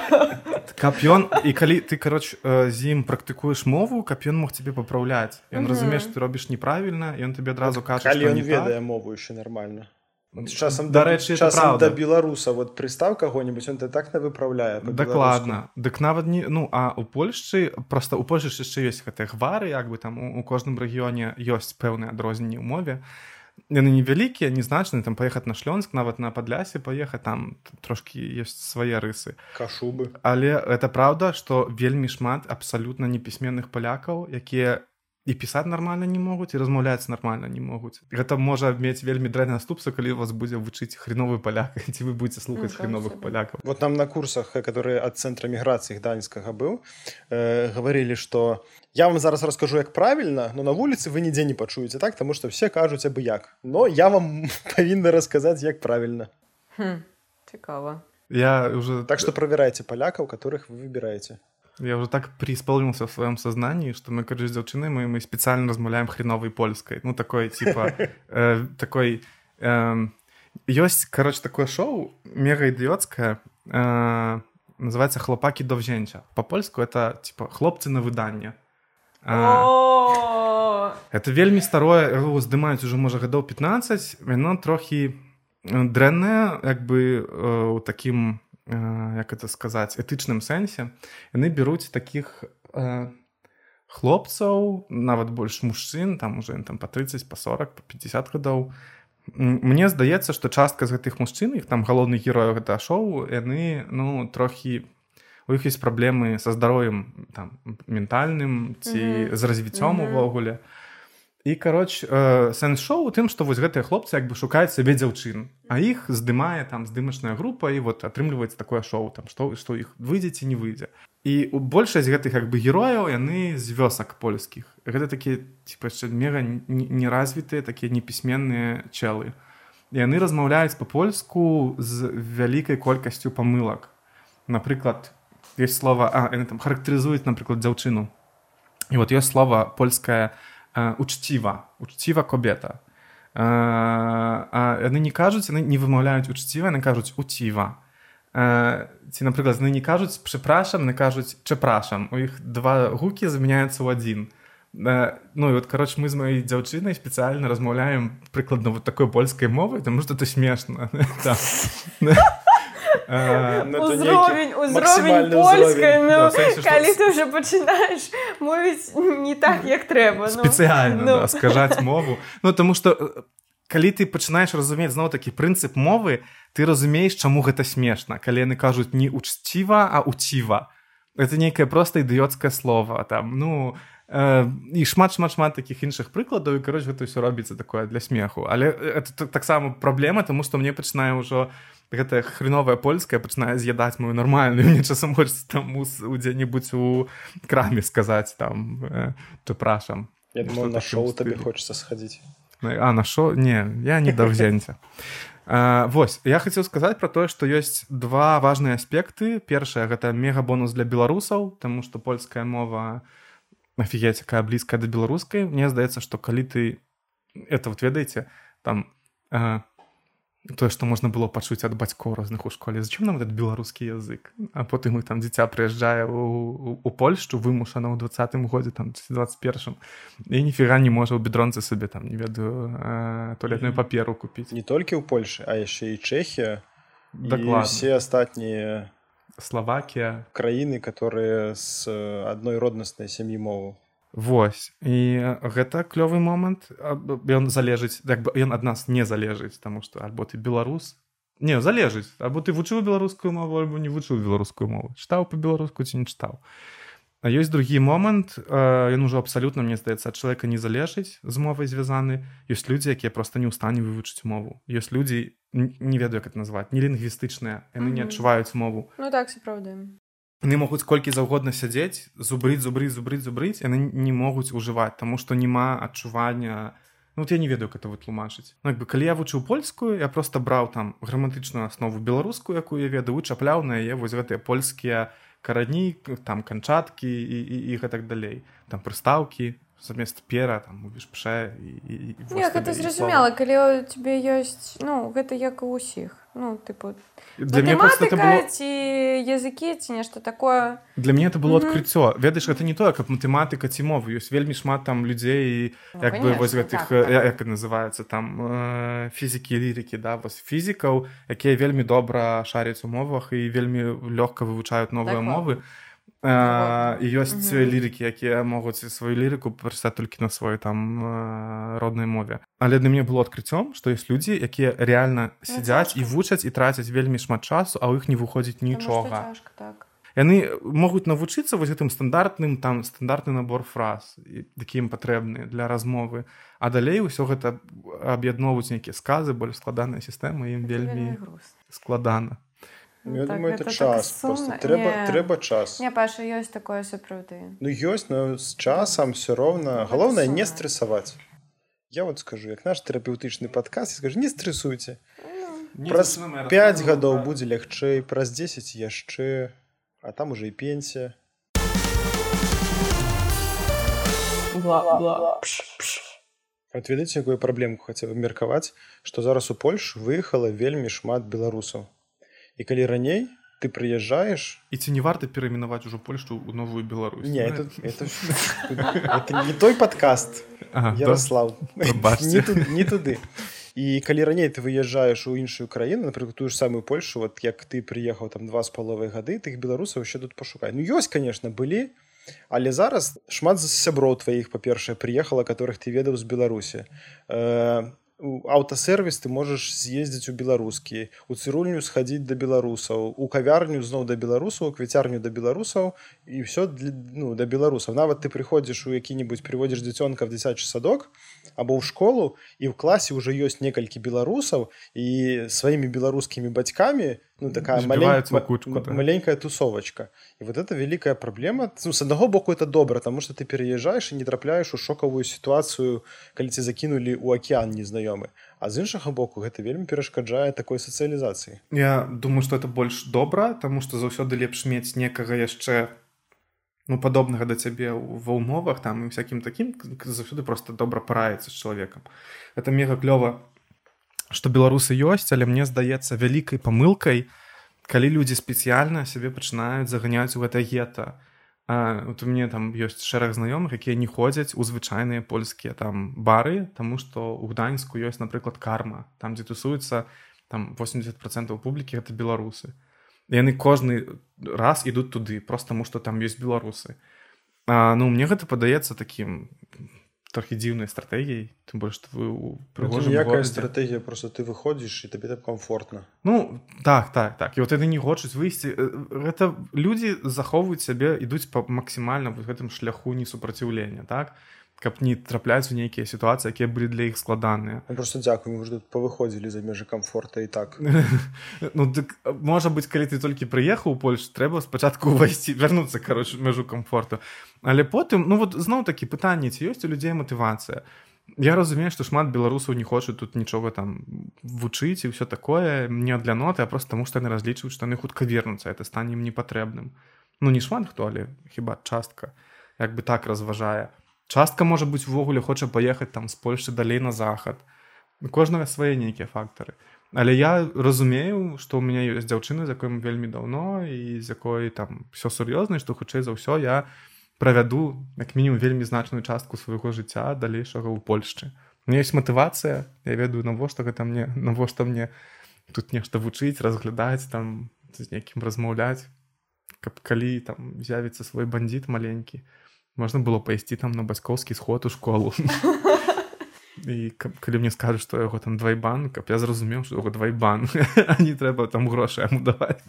Каб ён і калі ты кароч з ім практыкуеш мову каб ён мог цябе папраўляць. Ён разумееш ты робіш неправільна ён табе адразу кажа ведае так. мову нормально з часам дарэчы это часам да беларуса вот прыстаў каго-нибудь он ты так на выпраўляе дакладна дык нават не ну а у польшчы просто у польшчы ж яшчэ ёсць гэтыя гвары як бы там у, у кожным рэгіёне ёсць пэўныя адрозненні ў мове яны невялікія незначныя там паехаць на шлёнск нават на падлясе паехаць там т- трошкі ёсць свае рысы кашубы але это праўда што вельмі шмат абсалютна непісьменных палякаў якія і пісаць нармальна не могуць і размаўляць нармальна не могуць гэта можа мець вельмі дрэнны наступства калі у вас будзе вучыць хреновы паляк ці вы будете слухаць Нічога хреновых палякаў вот нам на курсах э, которые ад цэнтра міграцыі гданьскага быў э, гаварылі что я вам зараз раскажу як правільна но на вуліцы вы нідзе не пачуеце так? Тому что все кажуць абы як. Но я вам павінна расказаць як правільна цікава я уже так что правярайце палякаў которых вы выбіраеце Я уже так преисполнился в своем сознании, что мы, короче, с девчиной, мы, специально размовляем хреновой польской. Ну, такой, типа, э, такой... Э, есть, короче, такое шоу, мега идиотское, э, называется «Хлопаки до вженча». По-польску это, типа, «Хлопцы на выданне». Это вельмі старое яго здымаюць уже можа гадоў 15 яно трохі э, дрэннае як бы у такім э, як это сказаць этычным сэнсе яны бяруць таких э, хлопцаў нават больш мужчын там уже там по 30 по 40 по 50 гадоў Мне здаецца што частка з гэтых мужчын іх там галоўных герояў гэта шоу яны ну трохі у іх есть праблемы са здароўем там ментальным ці Мгм. з развіццём Мгм. увогуле і кароч э, сэнс шоу у тым што вось гэтыя хлопцы як бы шукаюць сабе дзяўчын а іх здымае там здымачная група і вот атрымліваецца такое шоу там што што іх выйдзе ці не выйдзе. І у большасць гэтых як бы герояў яны з вёсак польскіх. Гэта такія типа яшчэ мега неразвітыя такія непісьменныя чэлы. Яны размаўляюць па-польску з вялікай колькасцю памылак. Напрыклад есть слова а там характарызуюць напрыклад дзяўчыну. І вот ёсць слова польская э, учціва учціва кобета а яны не кажуць яны не вымаўляюць учціва яны кажуць уціва ці напрыклад яны не кажуць прыпрашам не кажуць чапрашам у іх два гукі замяняюцца ў адзін ну і вот кароч мы з маёй дзяўчынай спецыяльна размаўляем прыкладна вот такой польскай мовай таму што ты смешна узровень узровень польскай ну, калі ты уже пачынаеш мовіць не так як трэба ну. спецыяльна ну. да, скажаць мову ну таму что калі ты пачынаеш разумець зноў такі прынцып мовы ты разумееш чаму гэта смешна калі яны кажуць не учціва а уціва это нейкае проста ідыёцкае слово там ну э, і шмат шмат шмат таких іншых прыкладаў і кароч гэта ўсё робіцца такое для смеху. Але это таксама праблема тому что мне пачынае ўжо гэтая хреновая польская пачынае з'ядаць мою нармальную мне часам хочется там у дзе-нибудь у краме сказаць там э, ты прашам я думаю, на шоу табе хочется схадзіць а на шо не я не да ўзенця Вось я хацеў сказаць пра тое што ёсць два важныя аспекты. Першае гэта мегабонус для беларусаў таму што польская мова офігець якая блізкая да беларускай мне здаецца што калі ты это вот ведаеце там тое што можна было пачуць ад бацькоў розных у школе. Зачым нам этот беларускі язык? А потым мы там дзіця прыязджае у, у польшчу вымушана ў двадцатым годзе там 21 і ніфіга не можа ў бедронцы сабе там не ведаю туалетную паперу купіць не толькі ў польльше а яшчэ і чэхія все астатнія словакія краіны которые з адной роднаснай сям'і мову Вось. І гэта клёвы момант. Ён залежыць як бы ён ад нас не залежыць таму што альбо ты беларус. Не залежыць. Або ты вучыў беларускую мову альбо не вучыў беларускую мову. Чытаў по-беларуску ці не чытаў. А ёсць другі момант ён ужо абсалютна мне здаецца ад чалавека не залежыць з мовай звязаны. Ёсць людзі якія проста не ў стане вывучыць мову. Ёсць людзі не ведаю як это назваць не лінгвістычныя яны не адчуваюць мову. Ну так сапраўды. Яны могуць колькі заўгодна сядзець зубрыць зубрыць зубрыць зубрыць яны не могуць ужываць таму што няма адчування. Ну, вот я не ведаю как это вытлумачыць. Ну, бы калі я вучыў польскую я просто браў там граматычную аснову беларускую якую я ведаю чапляў на яе вось гэтыя польскія карані там канчаткі і, і, і гэтак далей. Там прыстаўкі замест пера там увіш пша і, і, і гэта зразумела калі тебе ёсць ну гэта як у усіх ну тыпу для мне это было ці языкі ці нешта такое для мне это было адкрыццё ведаеш это не тое как матэматыка ці мовы ёсць вельмі шмат там людзей ну, як бы вось гэтых так, так. як называется там э, фізікі лірыкі да вось фізікаў якія вельмі добра шаряць у мовах і вельмі лёгка вывучаюць новыя так, мовы а і ёсць лірыкі якія могуць сваю лірыку прыстаць толькі на сваёй там роднай мове. Але для мне было адкрыццём што ёсць людзі якія реально сядзяць і вучаць і трацяць вельмі шмат часу а ў іх не выходзіць нічога так. яны могуць навучыцца вось гэтым стандартным там стандартны набор фраз такім патрэбны для размовы. А далей усё гэта аб'ядноўваюць нейкія сказы больш складаныя сістэмы ім вельмі складана я так, думаю это, это час так трэба не... трэба час. Не паша ёсць такое сапраўды ну ёсць но з часам все роўна галоўнае не стрессаваць я вот скажу як наш тэрапеўтычны падказ скажу не стрессуйте. Ну, праз 5 гадоў будзе лягчэй праз 10 яшчэ а там уже і пенсія ведаеце якую праблемку хацеў меркаваць што зараз у Польш выехала вельмі шмат беларусаў і калі раней ты прыязджаеш і ці не варта перайменаваць ужо польшу у новую Беларусь. Не, это, это, это не той падкаст ага, Ярослав. Не, туды, не туды. І калі раней ты выязджаеш у іншую краіну напрыклад тую ж самую польшу вот як ты прыехаў там два з паловай гады тых беларусаў еще тут пашукай ну ёсць конечно былі але зараз шмат з сяброў тваіх па-першае прыехала которых ты ведаў з беларусі. Э, аўтасервіс ты можаш з'ездзіць у беларускі у цырульню схадзіць да беларусаў у кавярню зноў да беларусаў квіцярню да беларусаў і ўсё ну да беларусаў нават ты прыходзіш у які-небудзь прыводзіш дзіцёнка в дзіцячы садок або ў школу і ў класе ўжо ёсць некалькі беларусаў і сваімі беларускімі бацькамі ну такая маленькая кучку да. маленькая тусовочка. І вот это великкая праблема ну, с аднаго боку это добра тому что ты переязджаешь і не трапляешь у шокавую сітуацыю калі ці закінулі у океан незнаёмы а з іншага боку гэта вельмі перашкаджае такой сацыялізацыі я думаю что это больш добра тому что заўсёды лепш мець некага яшчэ ну падобнага да цябе ва ўмовах там і всякім такім заўсёды просто добра параецца з чалавекам это мега клёва што беларусы ёсць але мне здаецца вялікай памылкай калі людзі спецыяльна сябе пачынаюць заганяць у гэта гета вот у мне там ёсць шэраг знаёмых якія не ходзяць у звычайныя польскія там бары тому што у гданьску ёсць напрыклад карма. Там дзе тусуецца там 80 процентов публікі это беларусы яны кожны раз ідуць туды просто таму што там ёсць беларусы а, ну мне гэта падаецца такім трохі дзіўнай стратэгіяй тым больш вы прыгожая стратегія просто ты выходзіш і табе так комфортна ну так так так. І вот яны не хочуць выйсці гэта людзі захоўваюць сябе ідуць па максімальна вот гэтым шляху несупраціўлення так каб не трапляць у нейкія сітуацыі якія былі для іх складаныя ну, просто дзякую вы тут павыходзілі за межы комфорта і так. Ну дык можа быць калі ты толькі прыехаў у Польш трэба спачатку увайсці вярнуцца кароче межу комфорту але потым ну вот зноў такі пытанне ці ёсць у людзей матывацыя Я разумею што шмат беларусаў не хочуць тут нічога там вучыць і ўсё такое не для ноты а просто таму што яны разлічваюць што яны хутка вернуцца это стане ім непатрэбным ну не шмат хто але хіба частка як бы так разважае частка можа быць увогуле хоча паехаць там з польшчы далей на захад. Кожнага свае нейкія фактары але я разумею што ў мяне ёсць дзяўчына з якой вельмі даўно і з якой там все сур'ёзна што хутчэй за ўсё я правяду як мінімум вельмі значную частку свайго жыцця далейшага ў польшчы. Мне ёсць матывацыя я ведаю навошта гэта мне навошта мне тут нешта вучыць разглядаць там з нейкім размаўляць каб калі там з'явіцца свой бандит маленькі можна было пайсці там на бацькоўскі сход у школу. І калі мне скажу што яго там двайбан каб я зразумеў што яго двайбан а не трэба там грошы яму даваць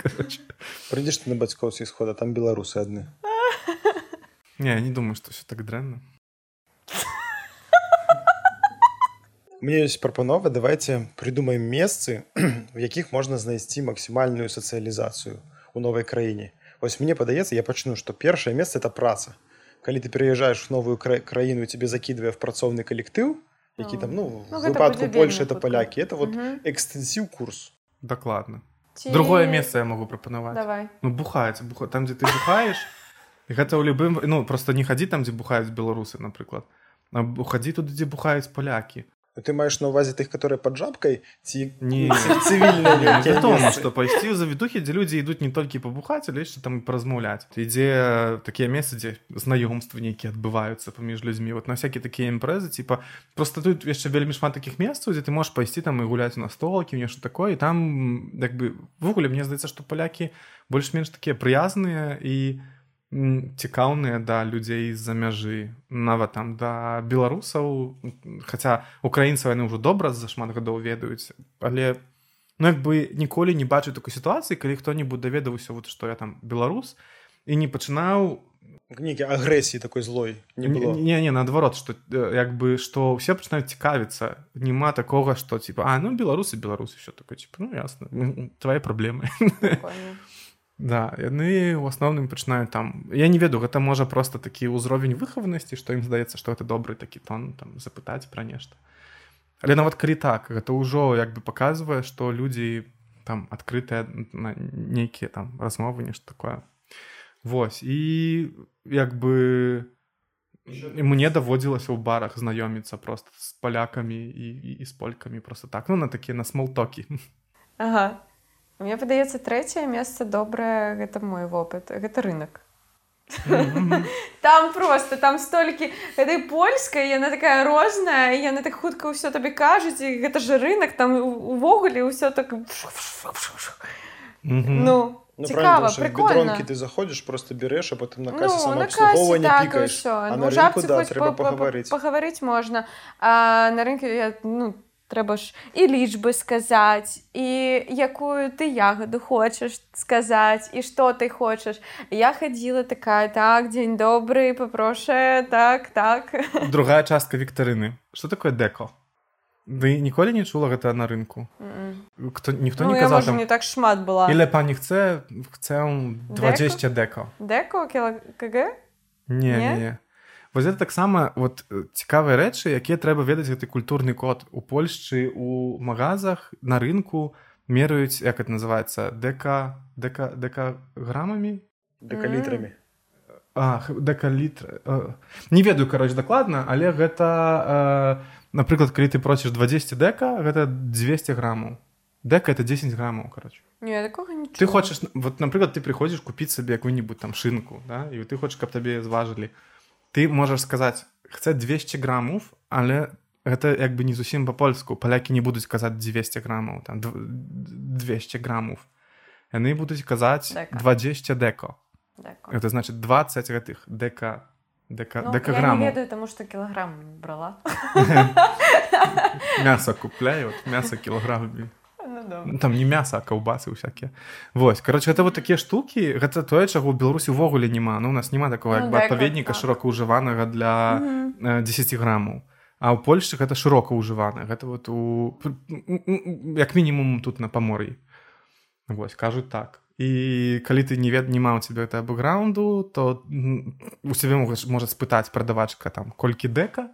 прыйдзеш ты на бацькоўскі схода там беларусы адны не не думаю што все так дрэнна мне ёсць прапанова давайте прыдумаем месцы в якіх можна знайсці максімальную сацыялізацыю у новай краіне. Вось мне падаецца я пачну што першае месца это праца калі ты переязджаешь в новую кра краіну тебе закидывая в працоўны калектыў які там ну, ну выпадку больше это палякі это вот экстэнсіў курс. Дакладна Ці... другое месца я могу прапанаваць ну бухаць буха там дзе ты бухаешь гэта ў любым ну просто не хадзі там дзе бухаюць беларусы напрыклад хадзі туды дзе бухаюць палякі Ну, ты маеш на увазе тых которые под жабкой ці не. цывільна что пайсці ў завітухі дзе людзі ідуць не толькі пабухаць але яшчэ там празмаўляць ідзе такія месцы дзе знаёмствы нейкія адбываюцца паміж людзьмі вот на всякие такія імпрэзы типа просто тут яшчэ вельмі шмат таких месцаў дзе ты можешь пайсці там і гуляць на столкі нешта такое і там як бы ввогуле мне здаецца што палякі больш-менш такія прыязныя і у цікаўныя да людзей з-за мяжы нават там да беларусаў. Хаця украінцаў яны ўжо добра за шмат гадоў ведаюць але ну як бы ніколі не бачу такой сітуацыі калі хто-небудзь даведаўся вот што я там беларус і не пачынаў нейкі агрэсіі такой злой не было. не не наадварот што як бы што ўсе пачынаюць цікавіцца няма такога што типа а ну беларусы беларусы все такое типа ну ясна твои праблемы Да яны ў асноўным пачынаюць там я не веду гэта можа просто такі ўзровень выхаванасці што ім здаецца што это добры такі тон там запытаць пра нешта але нават калі так гэта ўжо як бы паказвае што людзі там адкрытыя на нейкія там размовы нешта такое. Вось і як бы мне даводзілася ў барах знаёміцца просто з палякамі і, і, і з полькамі просто так ну на такія на смолтокі ага Мне падаецца трэцяе месца добрае гэта мой вопыт гэта рынок. Там просто там столькі этой польскай яна такая розная яна так хутка ўсё табе кажуць і гэта же рынок там увогуле ўсё так ну Ну, цікава прикольно. ты заходишь просто берешь а потом на кассе ну, на кассе, так, пікаешь, а ну, на рынку, да, трэба паговорыць паговорыць можна а на рынке я ну трэба ж і лічбы сказаць і якую ты ягоду хочаш сказаць і што ты хочаш. Я хадзіла такая так дзень добры папроша так так другая частка віктарыны что такое дэко? Вы ніколі не чула гэта на рынку? Кто ніхто ну, не казаў там... не так шмат была или пані хце хце 20 дэко? Дэко кг? Не не, не вось это таксама вот цікавыя рэчы якія трэба ведаць гэты культурны код. У польшчы у магазах на рынку мераюць як это называется дека дека дека грамамі декалітрамі дэкалітр не ведаю кароч дакладна але гэта напрыклад калі ты просіш 20 дэка гэта 200 граммаў дека это 10 граммаў короче. Не, такого нічого. ты хочаш вот напрыклад ты приходзіш купіць сабе якую-нибудь там шынку да і ты хочаш каб табе зважылі ты можаш сказаць хце 200 граммов але гэта як бы не зусім па-польску палякі не будуць казаць 200 граммаў там 200 граммов яны будуць казаць Дека. 20 деко Дякую. это значит 20 гэтых дека дека Ну, дека я не граммаў ведаю, тому що кілограм брала. мясо купляю мясо кілаграмамі Ну. Ну, там не мясо а каўбасы всякие. Вось короче гэта вот такія штукі гэта тое чаго беларусі увогуле няма ну у нас няма такого Ну, як бы дэка, адпаведніка так. шырока ўжыванага для Мгм. э, 10 граммаў а ў польшчы гэта шырока ўжывана гэта вот у як мінімум тут на памор'і Вось кажуць так. І калі ты не вед не маў цябе гэта бэкграунду то у сябе можа спытаць прадавачка там колькі дэка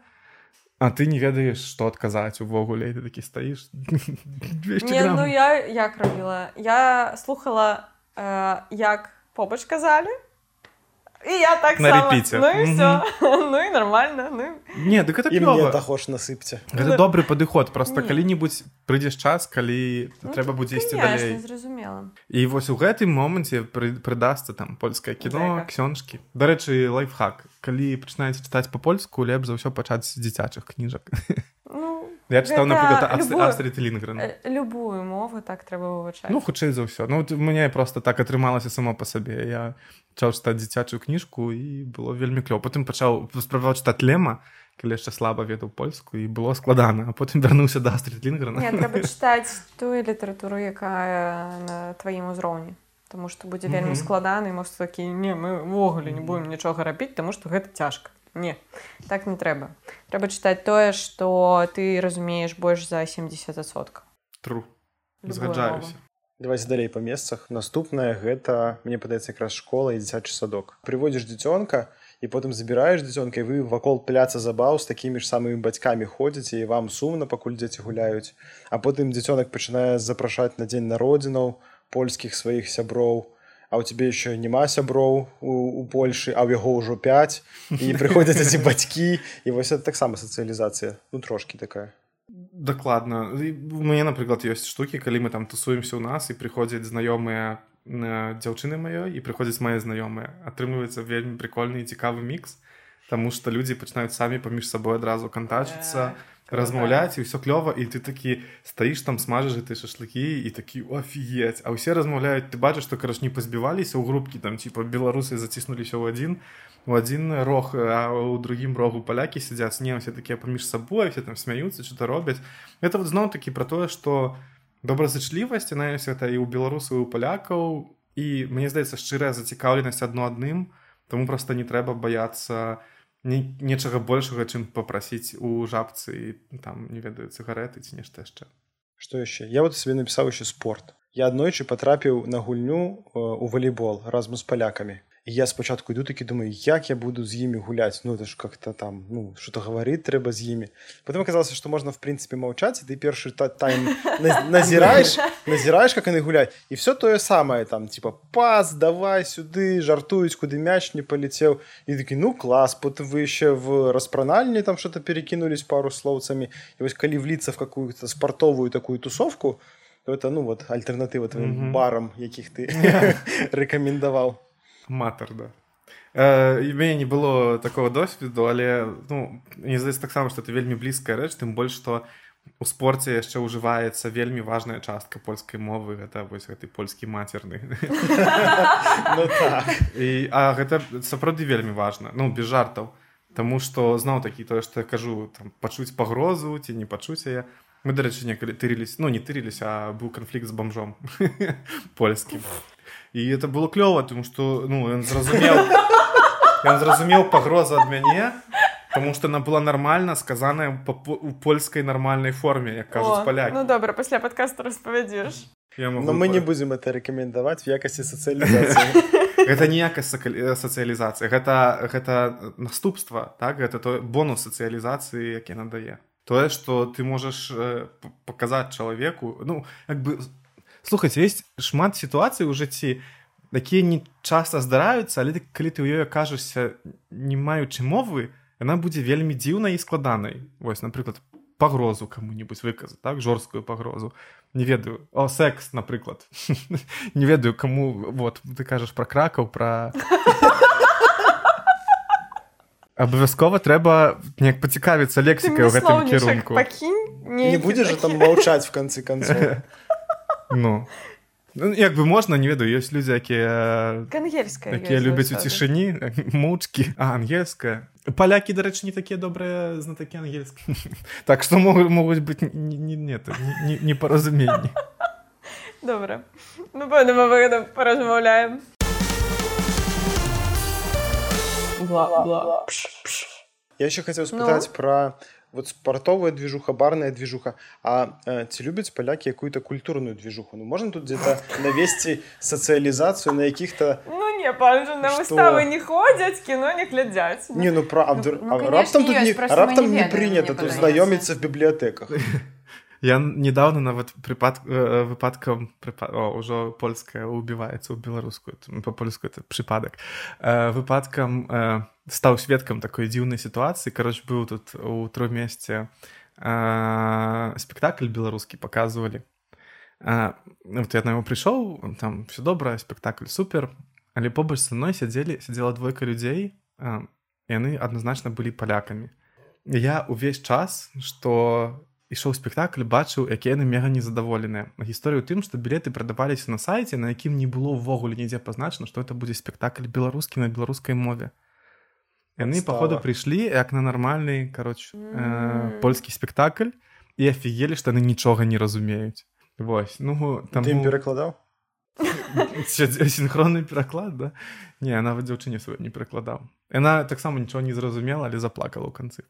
а ты не ведаеш што адказаць увогуле і ты такі стаіш 200 Ні, ну я як робила? Я слухала, е, як побач казали. І я так На репіті. Ну і Мгм. все. Ну і нормально. Ну, Не, дык гэта І мне клёва. дахош насыпьце Гэта добры падыход просто Не. калі-нибудь прыйдзеш час калі ну, трэба будзе ісці далей зразумела. і вось у гэтым моманце пры- прыдасца там польскае кіно Дэка. ксёнчкі дарэчы лайфхак калі пачынаеце чытаць па-польску лепш за ўсё пачаць з дзіцячых кніжак Ну, я чытаў напрыклад любую- астрид лінгрен е, любую мову так треба вивчати. ну хутчэй за ўсё ну мяне просто так атрымалася само па сабе я пачаў чытаць дзіцячую кніжку і было вельмі клёва потым пачаў спрабаваў чытаць лема калі яшчэ слаба ведаў польску і было складана а потым вярнуўся да астрид лінгрена. Ні, треба читати ту літературу, яка на твоїм узроўні. Тому що буде вельми Мгм. складано, і може такі, ні, ми ввогуле не будемо нічого робити, тому що гэта тяжко. Ні, так не треба. Треба читати тое, що ти розумієш більш за 70%. тру згаджаюся давайте далей па месцах наступнае гэта мне падаецца якраз школа і дзіцячы садок прыводзіш дзіцёнка і потым забіраеш дзіцёнка і вы вакол пляца забаў з такімі ж самымі бацькамі ходзіце і вам сумна пакуль дзеці гуляюць а потым дзіцёнак пачынае запрашаць на дзень народзінаў польскіх сваіх сяброў а у цябе еще няма сяброў у, у Польшы а ў яго ўжо 5 і прыходзяць эти бацькі і вось это таксама сацыялізацыя ну трошки такая. Дакладна. У мяне напрыклад ёсць штукі калі мы там тусуемся ў нас і прыходзяць знаёмыя дзяўчыны маёй і прыходзяць мае знаёмыя. Атрымліваецца вельмі прикольны і цікавы мікс Таму што людзі пачынаюць самі паміж сабой адразу кантачыцца размаўляць і ўсё клёва і ты такі стаіш там смажаш гэты шашлыкі і такі офігець а ўсе размаўляюць ты бачыш што караш не пазбіваліся ў групкі там типа беларусы заціснуліся ў адзін у адзін рог а у другім рогу палякі сядзяць не ўсе такія паміж сабой все там смяюцца что-то робяць это вот зноў такі про тое что добразычлівасць яна ёсць гэта і ў беларусаў у палякаў і мне здаецца шчырая зацікаўленасць адно адным тому просто не трэба баяцца не, нечага большага чым попрасіць у жабцы і там не ведаю цыгареты ці нешта яшчэ. Што яшчэ? Я вот сабе напісаў яшчэ спорт. Я аднойчы патрапіў на гульню э, у волейбол разам з палякамі і я спачатку іду такі думаю як я буду з імі гуляць ну это ж как-то там ну что-то гаварыць трэба з імі потом аказалася што можна в прынцыпе маўчаць і ты першы та тайм наз- назіраеш назіраеш как яны гуляць і все тое самае там типа пас давай сюды жартуюць куды мяч не паляцеў і такі ну клас потым вы яшчэ в распранальні там что-то перекинулись пару слоўцамі і вось калі вліцца в какую-то спартовую такую тусовку то это ну вот альтэрнатыва твоим Мгм. барам якіх ты рэкамендаваў матар да. Э, мяне не было такого досведу але ну не здаецца таксама што это вельмі блізкая рэч тым больш што у спорце яшчэ ўжываецца вельмі важная частка польскай мовы гэта вось гэты польскі мацерны ну так. І а гэта сапраўды вельмі важна ну без жартаў. Таму што зноў такі тое што я кажу там пачуць пагрозу ці не пачуць яе. Мы дарэчы некалі тырылись ну не тырылись а быў канфлікт з бомжом польскім і это было клёва тому што ну ён зразумеў ён зразумеў пагрозу ад мяне Таму што яна была нармальна сказаная па- у польскай нармальнай форме як кажуць палякі ну добре, після подкасту розповідеш. Я могу но мы не будем это рэкамендаваць в якасці сацыялізацыі гэта ніякая сака- сацыялізацыя гэта гэта наступства так? Гэта то бонус сацыялізацыі які надае тое што ты можаш э, паказаць чалавеку ну як бы слухаць есть шмат сітуацый у жыцці такія не часта здараюцца але калі ты ў ёй кажешся не маючы мовы яна будзе вельмі дзіўнай і складанай вось напрыклад пагрозу кому-нибудь выказаць так? Жорсткую пагрозу не ведаю. О секс напрыклад не ведаю кому вот ты кажаш про кракаў про абавязкова трэба неяк пацікавіцца лексікай у гэтым кірунку не будзе же там маўчаць в канцы канца ну. Ну, як бы можна не ведаю ёсць людзі якія якія любяць у цішыні мучкі а ангельская. Палякі дарэчы не такія добрыя знатакі ангельскі так што могуць могуць быць непаразуменні добра ну мы паразмаўляем я еще хотел спытаць ну? про вот спартовая движуха барная движуха. А э, ці любяць палякі якую-то культурную движуху? Ну можно тут где-то навесці сацыялізацыю на якіх-то ну не на выставы не ходзяць кіно не глядзяць не ну правда ну, ну, раптам тут не, раптам не прынята тут знаёміцца в бібліятэках я недавно нават прыпад э, выпадкам ўжо польская убіваецца ў беларускую по-польску это прыпадак э, выпадкам э, стаў сведкам такой дзіўнай сітуацыі кароч быў тут у трох месяце спектакль беларускі показывалі вот я на его прыйшоў там все добра спектакль супер але побач са мной сядзелі сядзела двойка людзей яны адназначна былі палякамі я увесь час что ішоў спектакль бачыў які яны мега незадаволеныя. Гісторыю тым што білеты прадаваліся на сайце на якім не было ўвогуле нідзе пазначана што это будзе спектакль беларускі на беларускай мове. Яны паходу прыйшлі як на нармальны кароч э, польскі спектакль і афігелі што яны нічога не разумеюць. Вось ну там ім перакладаў? Синхронны пераклад да? Не нават дзяўчыне сваю не перакладаў. Яна таксама нічого не зразумела але заплакала ў канцы.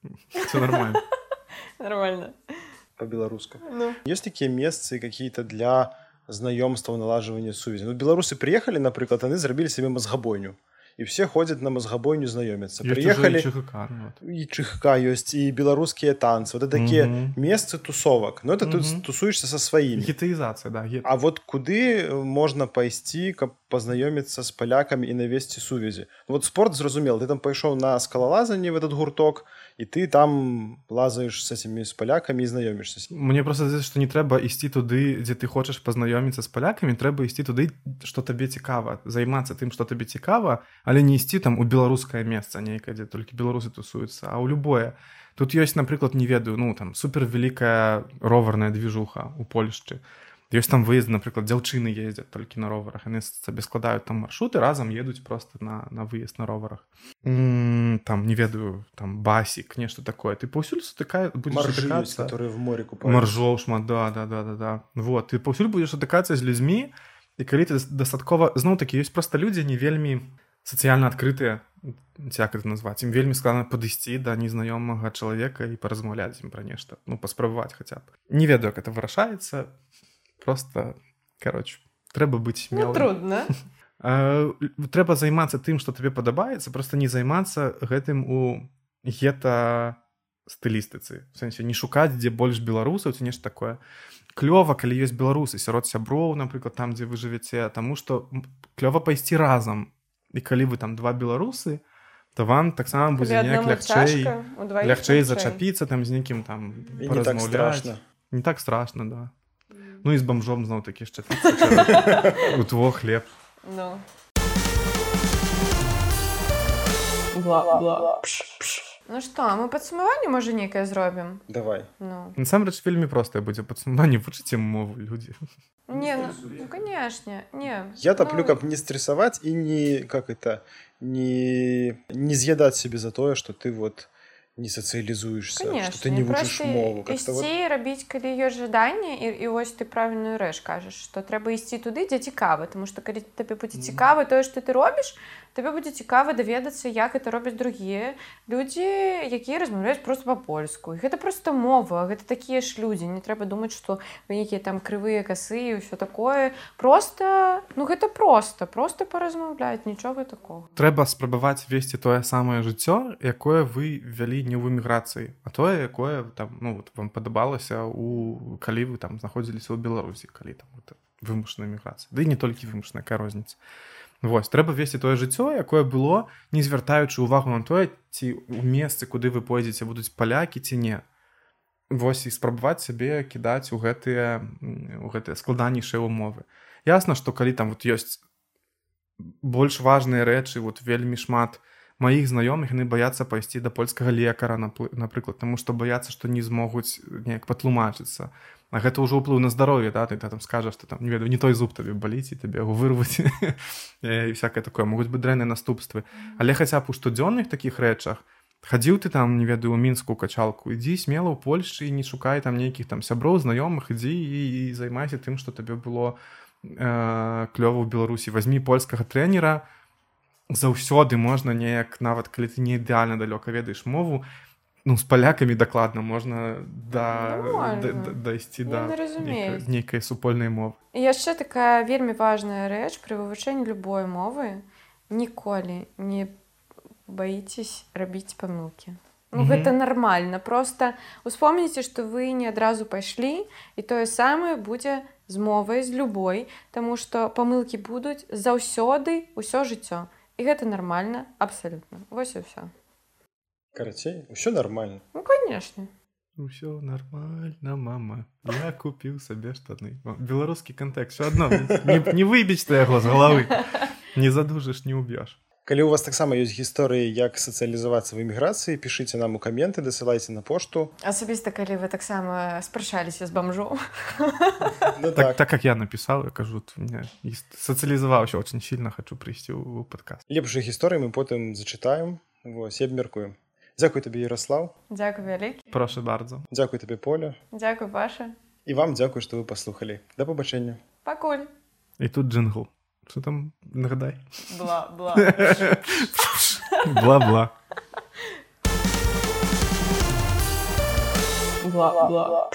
Все нормально. Нормально по-беларуску ну. есть такія месцы какие-то для знаёмства налажвання сувязі ну, беларусы приехали напрыклад яны зрабілі себе мазгабойню і все ходзяць на мазгабойню знаёмяцца приехали і чыхка ёсць і беларускія танцы. Вот такія mm -hmm. месцы тусовак но это mm -hmm. тут тусуешься со сваімі гітаізацыя да, а вот куды можна пайсці каб пазнаёміцца з палякамі і навесці сувязі вот спорт зразумел ты там пайшоў на скалалазанне в этот гурток і ты там лазаеш с этими з палякамі знаёмішся Мне просто здаецца, што не трэба ісці туды дзе ты хочаш пазнаёміцца з палякамі трэба ісці туды што табе цікава займацца тым што табе цікава але не ісці там у беларускае месца нейкае дзе толькі беларусы тусуюцца а ў любое. Тут ёсць напрыклад не ведаю ну там супер вялікая роварная движуха у Польшчы ёсць там выезд напрыклад дзяўчыны ездзяць толькі на роварах яны сабе складаюць там маршруты разам едуць просто на на выезд на роварах там не ведаю там басік нешта такое. Ты паўсюль сутыкаю которые в море маржоў шмат да да да да да. Вот ты паўсюль будзеш сутыкацца з людзьмі і калі ты дастаткова зноў такі ёсць просто людзі не вельмі сацыяльна адкрытыя як это назваць ім вельмі складана падысці да незнаёмага чалавека і паразмаўляць ім пра нешта ну паспрабаваць хаця б не ведаю как это вырашаецца просто короче трэба быць ну, трудно. Трэба займацца тым что табе падабаецца просто не займацца гэтым у гета стылістыцы сэнсе не шукаць дзе больш беларусаў ці нешта такое клёва калі ёсць беларусы. Сярод сяброў напрыклад там дзе вы жывяце таму что клёва пайсці разам. І калі вы там два беларусы то вам таксама будзе лягчэй лягчэй зачапіцца там з нейкім там не так страшно не так страшно да Ну і з бомжом зноў такі яшчэ у тво хлеб ну. ну што мы падсумаванне можа нейкае зробім давай. Ну. насамрэч вельмі простае будзе падсумаванне вучыце мову людзі не ну, ну, конечно не я таплю ну... каб не стрессаваць і не как это не не з'ядаць себе за тое что ты вот не сацыялізуешься что ты не вучыш мову. Ісці вот... рабіць калі ёсць жаданне і, і вось ты правільную рэч кажаш што трэба ісці туды дзе цікава тому что калі табе будзе цікава тое што ты робіш табе будзе цікава даведацца як это робяць другія людзі якія размаўляюць просто па-польску. Гэта просто мова гэта такія ж людзі. Не трэба думаць што вы нейкія там крывыя касы і ўсё такое. Просто ну гэта просто просто паразмаўляць нічога такого трэба спрабаваць весці тое самае жыццё якое вы вялі не ў эміграцыі а тое якое там ну вот вам падабалася у калі вы там знаходзіліся ў беларусі калі там вымушаная міграцыя ды да не толькі вымушаная розніца Вось трэба весці тое жыццё якое было не звяртаючы увагу на тое ці ў месцы куды вы пойдзеце будуць палякі ці не. Вось і спрабаваць сябе кідаць у гэтыя у гэтыя складанейшыя умовы ясна што калі там вот ёсць больш важныя рэчы вот вельмі шмат маіх знаёмых яны баяцца пайсці да польскага лекара напрыклад таму што баяцца што не змогуць неяк патлумачыцца. А гэта ўжо ўплыў на здароўе да? Ты там скажаш што там не ведаю не той зуб табе баліць і табе яго вырваць і всякое такое. Могуць быць дрэнныя наступствы. Але хаця б у штодзённых такіх рэчах хадзіў ты там не ведаю мінскую качалку ідзі смела ў Польшчы і не шукай там нейкіх там сяброў знаёмых ідзі і, і займайся тым што табе было э, клёва ў беларусі. Возьми польскага трэнера заўсёды можна неяк нават калі ты не ідэальна далёка ведаеш мову ну з палякамі дакладна можна да, да, да, дайсці да нейкай, нейкай супольнай мовы. Яшчэ такая вельмі важная рэч пры вывучэнні любой мовы. Ніколі не баіцесь рабіць памылкі. Ну, гэта нармальна. Просто успомніце што вы не адразу пайшлі і тое самае будзе з мовай з любой Таму што памылкі будуць заўсёды ўсё жыццё і гэта нармальна абсалютна вось і ўсё карацей усё нормально. Ну конечно. Ўсё нормально мама. Я купіў сабе штаны. Беларускі кантэкст все адно не, не выбіць ты яго з галавы не задужыш не уб'еш калі у вас таксама ёсць гісторыі як сацыялізавацца в эміграцыі пішыце нам у каменты дасылайце на пошту. Асабіста калі вы таксама спрачаліся з бамжом. Ну, так, так. так как я напісаў я кажу сацыялізаваўся очень сильно хочу прыйсці ў падказ лепшай гісторыі мы потым зачытаем. Вось абмяркуем. Дзякуй табе Ярослав Дзякуй вялікі. Прошу bardzo Дзякуй табе поля. Дзякуй ваша і вам дзякуй што вы паслухалі. Да пабачэння. Пакуль. І тут джингл что там? Нагадай. Бла бла. Бла бла